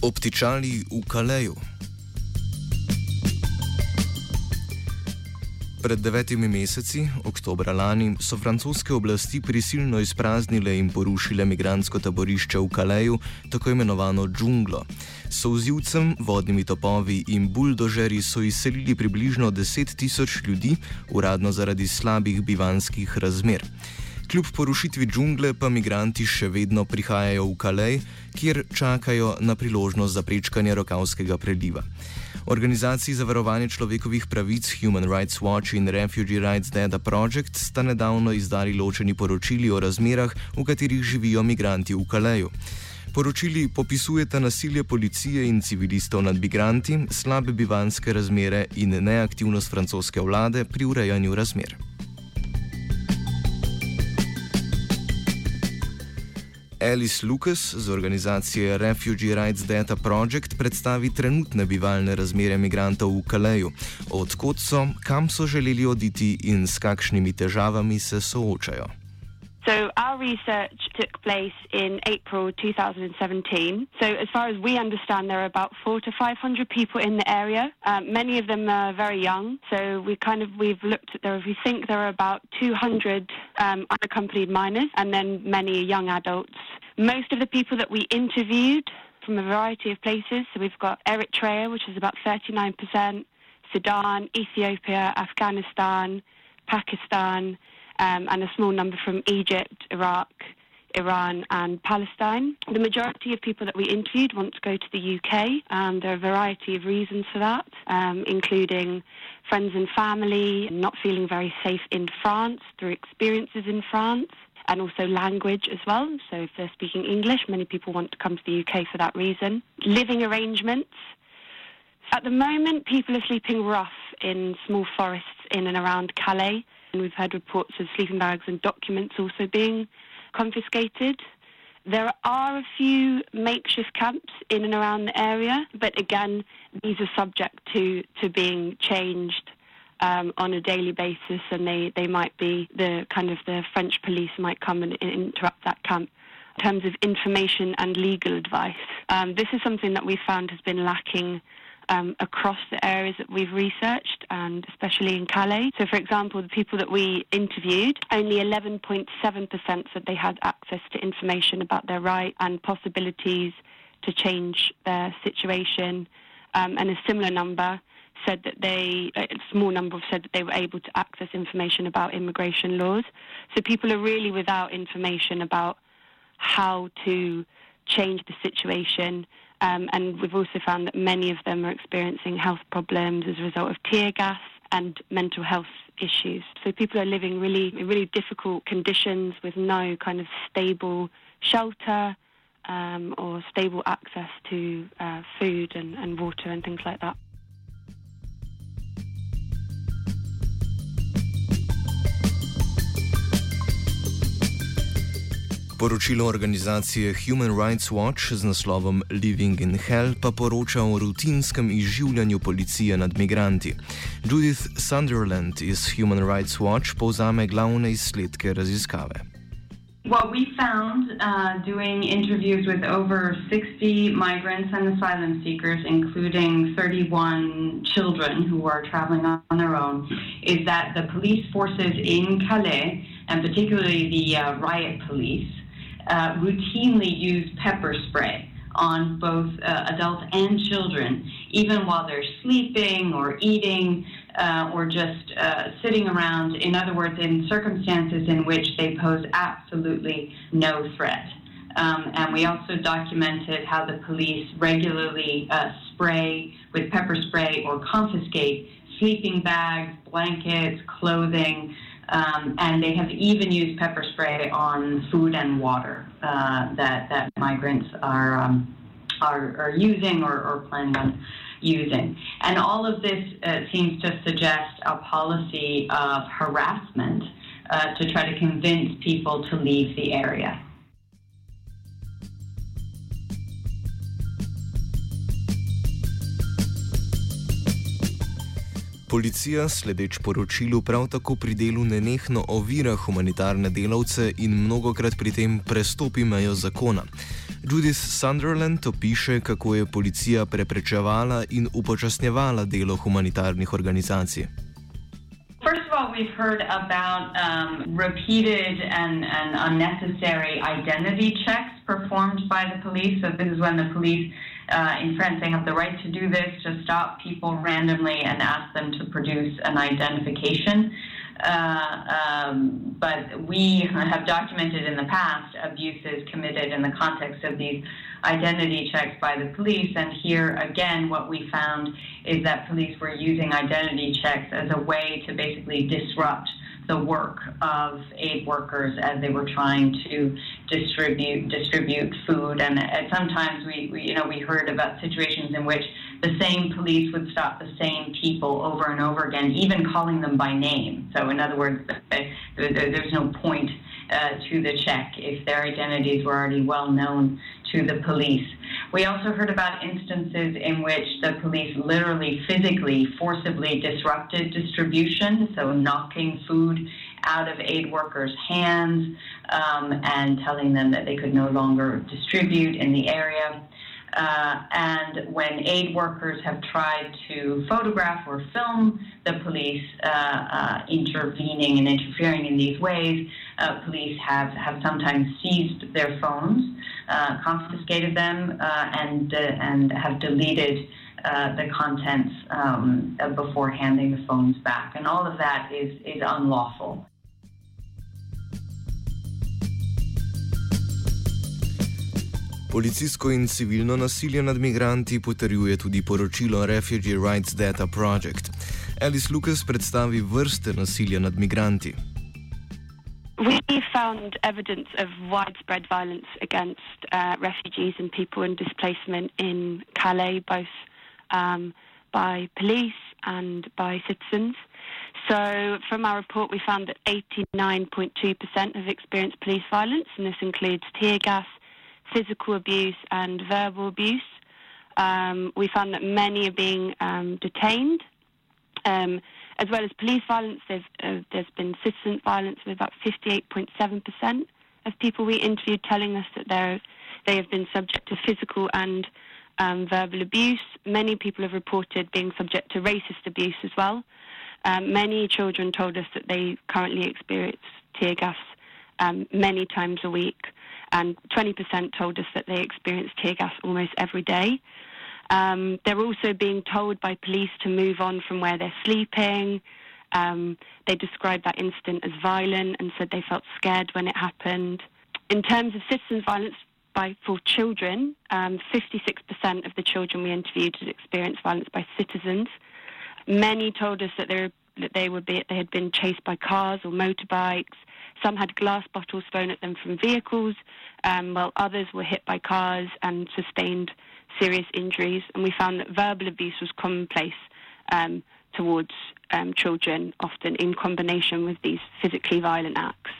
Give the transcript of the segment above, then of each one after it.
Obtičali v Kaleju. Pred devetimi meseci, oktobra lani, so francoske oblasti prisilno izpraznile in porušile migransko taborišče v Kaleju, tako imenovano džunglo. Souzivcem, vodnimi topovi in buldožeri so izselili približno 10 tisoč ljudi, uradno zaradi slabih bivanskih razmer. Kljub porušitvi džungle pa migranti še vedno prihajajo v Kalej, kjer čakajo na priložnost za prečkanje Rokavskega preliva. Organizaciji za varovanje človekovih pravic Human Rights Watch in Refugee Rights Data Project sta nedavno izdali ločeni poročili o razmerah, v katerih živijo migranti v Kaleju. Poročili popisujeta nasilje policije in civilistov nad migranti, slabe bivanske razmere in neaktivnost francoske vlade pri urejanju razmer. Alice Lucas z organizacije Refugee Rights Data Project predstavi trenutne bivalne razmere migrantov v Kaleju, odkot so, kam so želeli oditi in s kakšnimi težavami se soočajo. So our research took place in April 2017. So as far as we understand, there are about four to 500 people in the area. Um, many of them are very young. So we kind of, we've looked at there, we think there are about 200 um, unaccompanied minors and then many young adults. Most of the people that we interviewed from a variety of places, so we've got Eritrea, which is about 39%, Sudan, Ethiopia, Afghanistan, Pakistan, um, and a small number from Egypt, Iraq, Iran, and Palestine. The majority of people that we interviewed want to go to the UK. Um, there are a variety of reasons for that, um, including friends and family, not feeling very safe in France through experiences in France. And also language as well. So, if they're speaking English, many people want to come to the UK for that reason. Living arrangements. At the moment, people are sleeping rough in small forests in and around Calais. And we've had reports of sleeping bags and documents also being confiscated. There are a few makeshift camps in and around the area, but again, these are subject to, to being changed um, on a daily basis, and they, they might be the kind of the French police might come and interrupt that camp. In terms of information and legal advice, um, this is something that we found has been lacking um, across the areas that we've researched, and especially in Calais. So, for example, the people that we interviewed, only 11.7% said they had access to information about their right and possibilities to change their situation, um, and a similar number said that they, a small number said that they were able to access information about immigration laws. So people are really without information about how to change the situation um, and we've also found that many of them are experiencing health problems as a result of tear gas and mental health issues. So people are living really, really difficult conditions with no kind of stable shelter um, or stable access to uh, food and, and water and things like that. Poročilo organizacije Human Rights Watch z naslovom Living in Hell pa poroča o rutinskem izživljanju policije nad migranti. Judith Sunderland iz Human Rights Watch povzame glavne izsledke raziskave. What we found uh, doing interviews with over 60 migrants and asylum seekers, including 31 children who are traveling on their own, is that the police forces in Calais, and particularly the uh, riot police, uh, routinely use pepper spray on both uh, adults and children, even while they're sleeping or eating uh, or just uh, sitting around. In other words, in circumstances in which they pose absolutely no threat. Um, and we also documented how the police regularly uh, spray with pepper spray or confiscate sleeping bags, blankets, clothing. Um, and they have even used pepper spray on food and water uh, that, that migrants are, um, are, are, using or, or, planning on using. And all of this uh, seems to suggest a policy of harassment uh, to try to convince people to leave the area. Policija, sledeč poročilu, prav tako pri delu nenehno ovira humanitarne delavce in mnogokrat pri tem prestopi mejo zakona. Judith Sunderland opiše, kako je policija preprečevala in upočasnjevala delo humanitarnih organizacij. First of all, we've heard about um, repeated and, and unnecessary identity checks performed by the police. So, this is when the police uh, in France, they have the right to do this to stop people randomly and ask them to produce an identification. Uh, um, but we have documented in the past abuses committed in the context of these identity checks by the police. And here again, what we found is that police were using identity checks as a way to basically disrupt the work of aid workers as they were trying to distribute distribute food. And, sometimes we, we, you know, we heard about situations in which the same police would stop the same people over and over again, even calling them by name. So, in other words, there's no point uh, to the check if their identities were already well known to the police. We also heard about instances in which the police literally physically, forcibly disrupted distribution, so knocking food out of aid workers' hands um, and telling them that they could no longer distribute in the area. Uh, and when aid workers have tried to photograph or film the police uh, uh, intervening and interfering in these ways, uh, police have, have sometimes seized their phones, uh, confiscated them, uh, and, and have deleted the contents um, before handing the phones back. And all of that is, is unlawful. Policijsko in civilno nasilje nad migranti potrjuje tudi poročilo Refugee Rights Data Project. Alice Lucas predstavi vrste nasilja nad migranti. We found evidence of widespread violence against uh, refugees and people in displacement in Calais, both um, by police and by citizens. So, from our report, we found that 89.2% have experienced police violence, and this includes tear gas, physical abuse and verbal abuse. Um, we found that many are being um, detained, um, as well as police violence. Uh, there's been citizen violence with about 58.7% of people we interviewed telling us that they have been subject to physical and um, verbal abuse. Many people have reported being subject to racist abuse as well. Um, many children told us that they currently experience tear gas um, many times a week and 20% told us that they experience tear gas almost every day. Um, they're also being told by police to move on from where they're sleeping. Um, they described that incident as violent and said they felt scared when it happened. In terms of citizen violence by for children, um, 56% of the children we interviewed had experienced violence by citizens. Many told us that they were, that they would be they had been chased by cars or motorbikes. Some had glass bottles thrown at them from vehicles, um, while others were hit by cars and sustained serious injuries. And we found that verbal abuse was commonplace um, towards um, children, often in combination with these physically violent acts.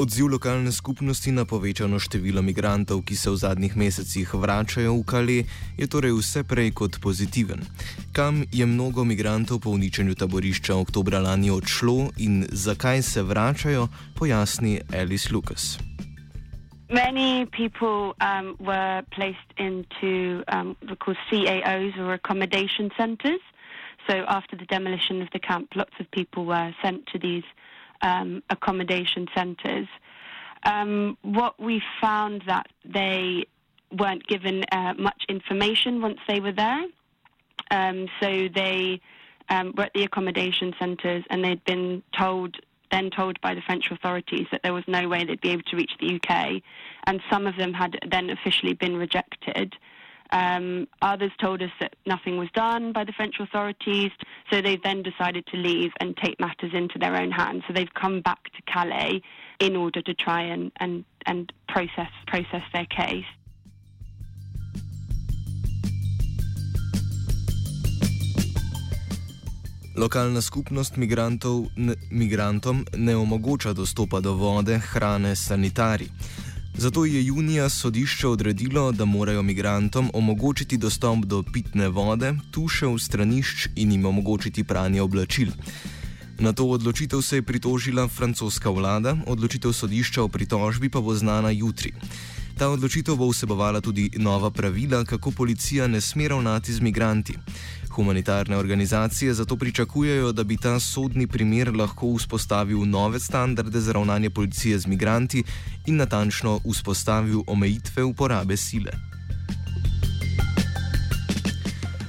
Odziv lokalne skupnosti na povečano število migrantov, ki se v zadnjih mesecih vračajo v Kali, je torej vse prej kot pozitiven. Kam je mnogo migrantov po uničenju taborišča oktobra lani odšlo in zakaj se vračajo, pojasni Alice Lucas. Many people um, were placed into um, called CAOs or accommodation centres. So after the demolition of the camp, lots of people were sent to these um, accommodation centres. Um, what we found that they weren't given uh, much information once they were there. Um, so they um, were at the accommodation centres and they'd been told, then told by the French authorities that there was no way they'd be able to reach the UK. And some of them had then officially been rejected. Um, others told us that nothing was done by the French authorities, so they then decided to leave and take matters into their own hands. So they've come back to Calais in order to try and, and, and process, process their case. Lokalna skupnost migrantov, ne, migrantom ne omogoča dostopa do vode, hrane, sanitarij. Zato je junija sodišče odredilo, da morajo migrantom omogočiti dostop do pitne vode, tušev, stranišč in jim omogočiti pranje oblačil. Na to odločitev se je pritožila francoska vlada, odločitev sodišča o pritožbi pa bo znana jutri. Ta odločitev bo vsebovala tudi nova pravila, kako policija ne sme ravnati z migranti. Humanitarne organizacije zato pričakujejo, da bi ta sodni primer lahko vzpostavil nove standarde za ravnanje policije z migranti in natančno vzpostavil omejitve uporabe sile.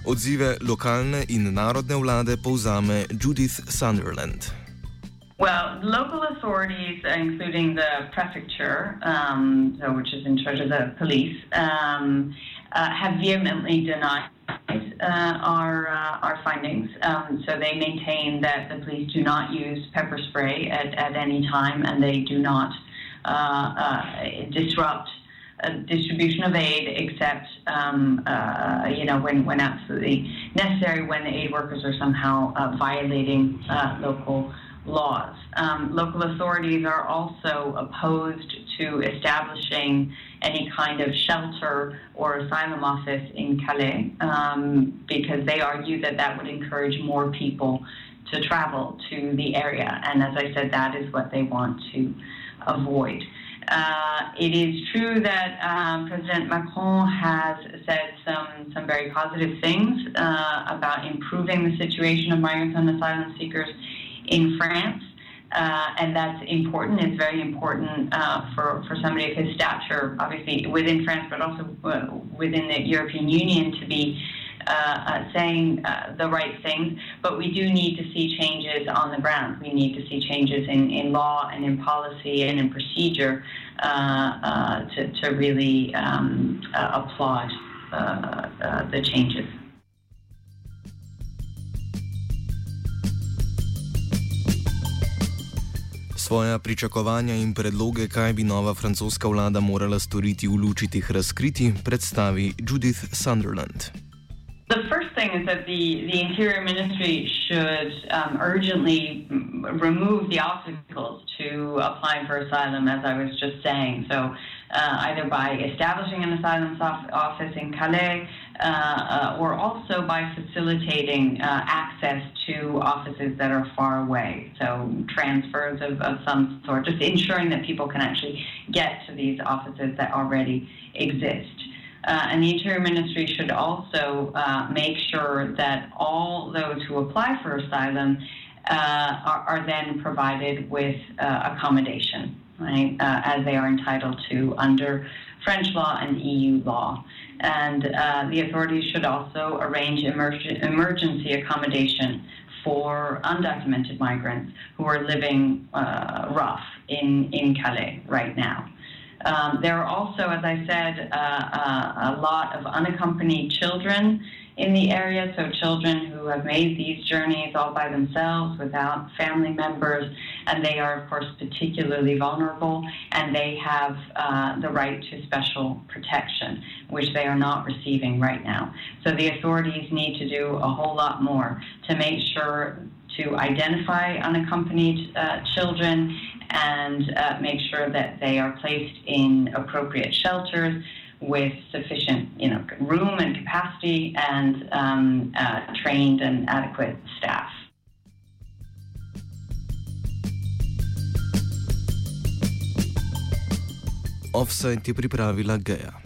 Odzive lokalne in narodne vlade povzame Judith Sunderland. Well, local authorities, including the prefecture, um, so which is in charge of the police, um, uh, have vehemently denied uh, our uh, our findings. Um, so they maintain that the police do not use pepper spray at, at any time, and they do not uh, uh, disrupt distribution of aid, except um, uh, you know when, when absolutely necessary, when the aid workers are somehow uh, violating uh, local laws. Um, local authorities are also opposed to establishing any kind of shelter or asylum office in Calais um, because they argue that that would encourage more people to travel to the area. And as I said, that is what they want to avoid. Uh, it is true that um, President Macron has said some, some very positive things uh, about improving the situation of migrants and asylum seekers in France. Uh, and that's important. It's very important uh, for, for somebody of his stature, obviously within France, but also uh, within the European Union, to be uh, uh, saying uh, the right things. But we do need to see changes on the ground. We need to see changes in, in law and in policy and in procedure to, to really um, applaud the changes. Svoja pričakovanja in predloge, kaj bi nova francoska vlada morala storiti v luči teh razkritij, predstavi Judith Sunderland. The first thing is that the, the Interior Ministry should um, urgently remove the obstacles to applying for asylum, as I was just saying. So, uh, either by establishing an asylum office in Calais uh, uh, or also by facilitating uh, access to offices that are far away. So transfers of, of some sort, just ensuring that people can actually get to these offices that already exist. Uh, and the Interior Ministry should also uh, make sure that all those who apply for asylum uh, are, are, then provided with accommodation, right, as they are entitled to under French law and EU law. And uh, the authorities should also arrange emerg- emergency accommodation for undocumented migrants who are living uh, rough in, in Calais right now. Um, there are also, as I said, uh, uh a lot of unaccompanied children in the area, so children who have made these journeys all by themselves without family members, and they are, of course, particularly vulnerable, and they have uh, the right to special protection, which they are not receiving right now. So the authorities need to do a whole lot more to make sure to identify unaccompanied uh, children and uh, make sure that they are placed in appropriate shelters with sufficient you know, room and capacity and um, uh, trained and adequate staff. Offside je pripravila Geja.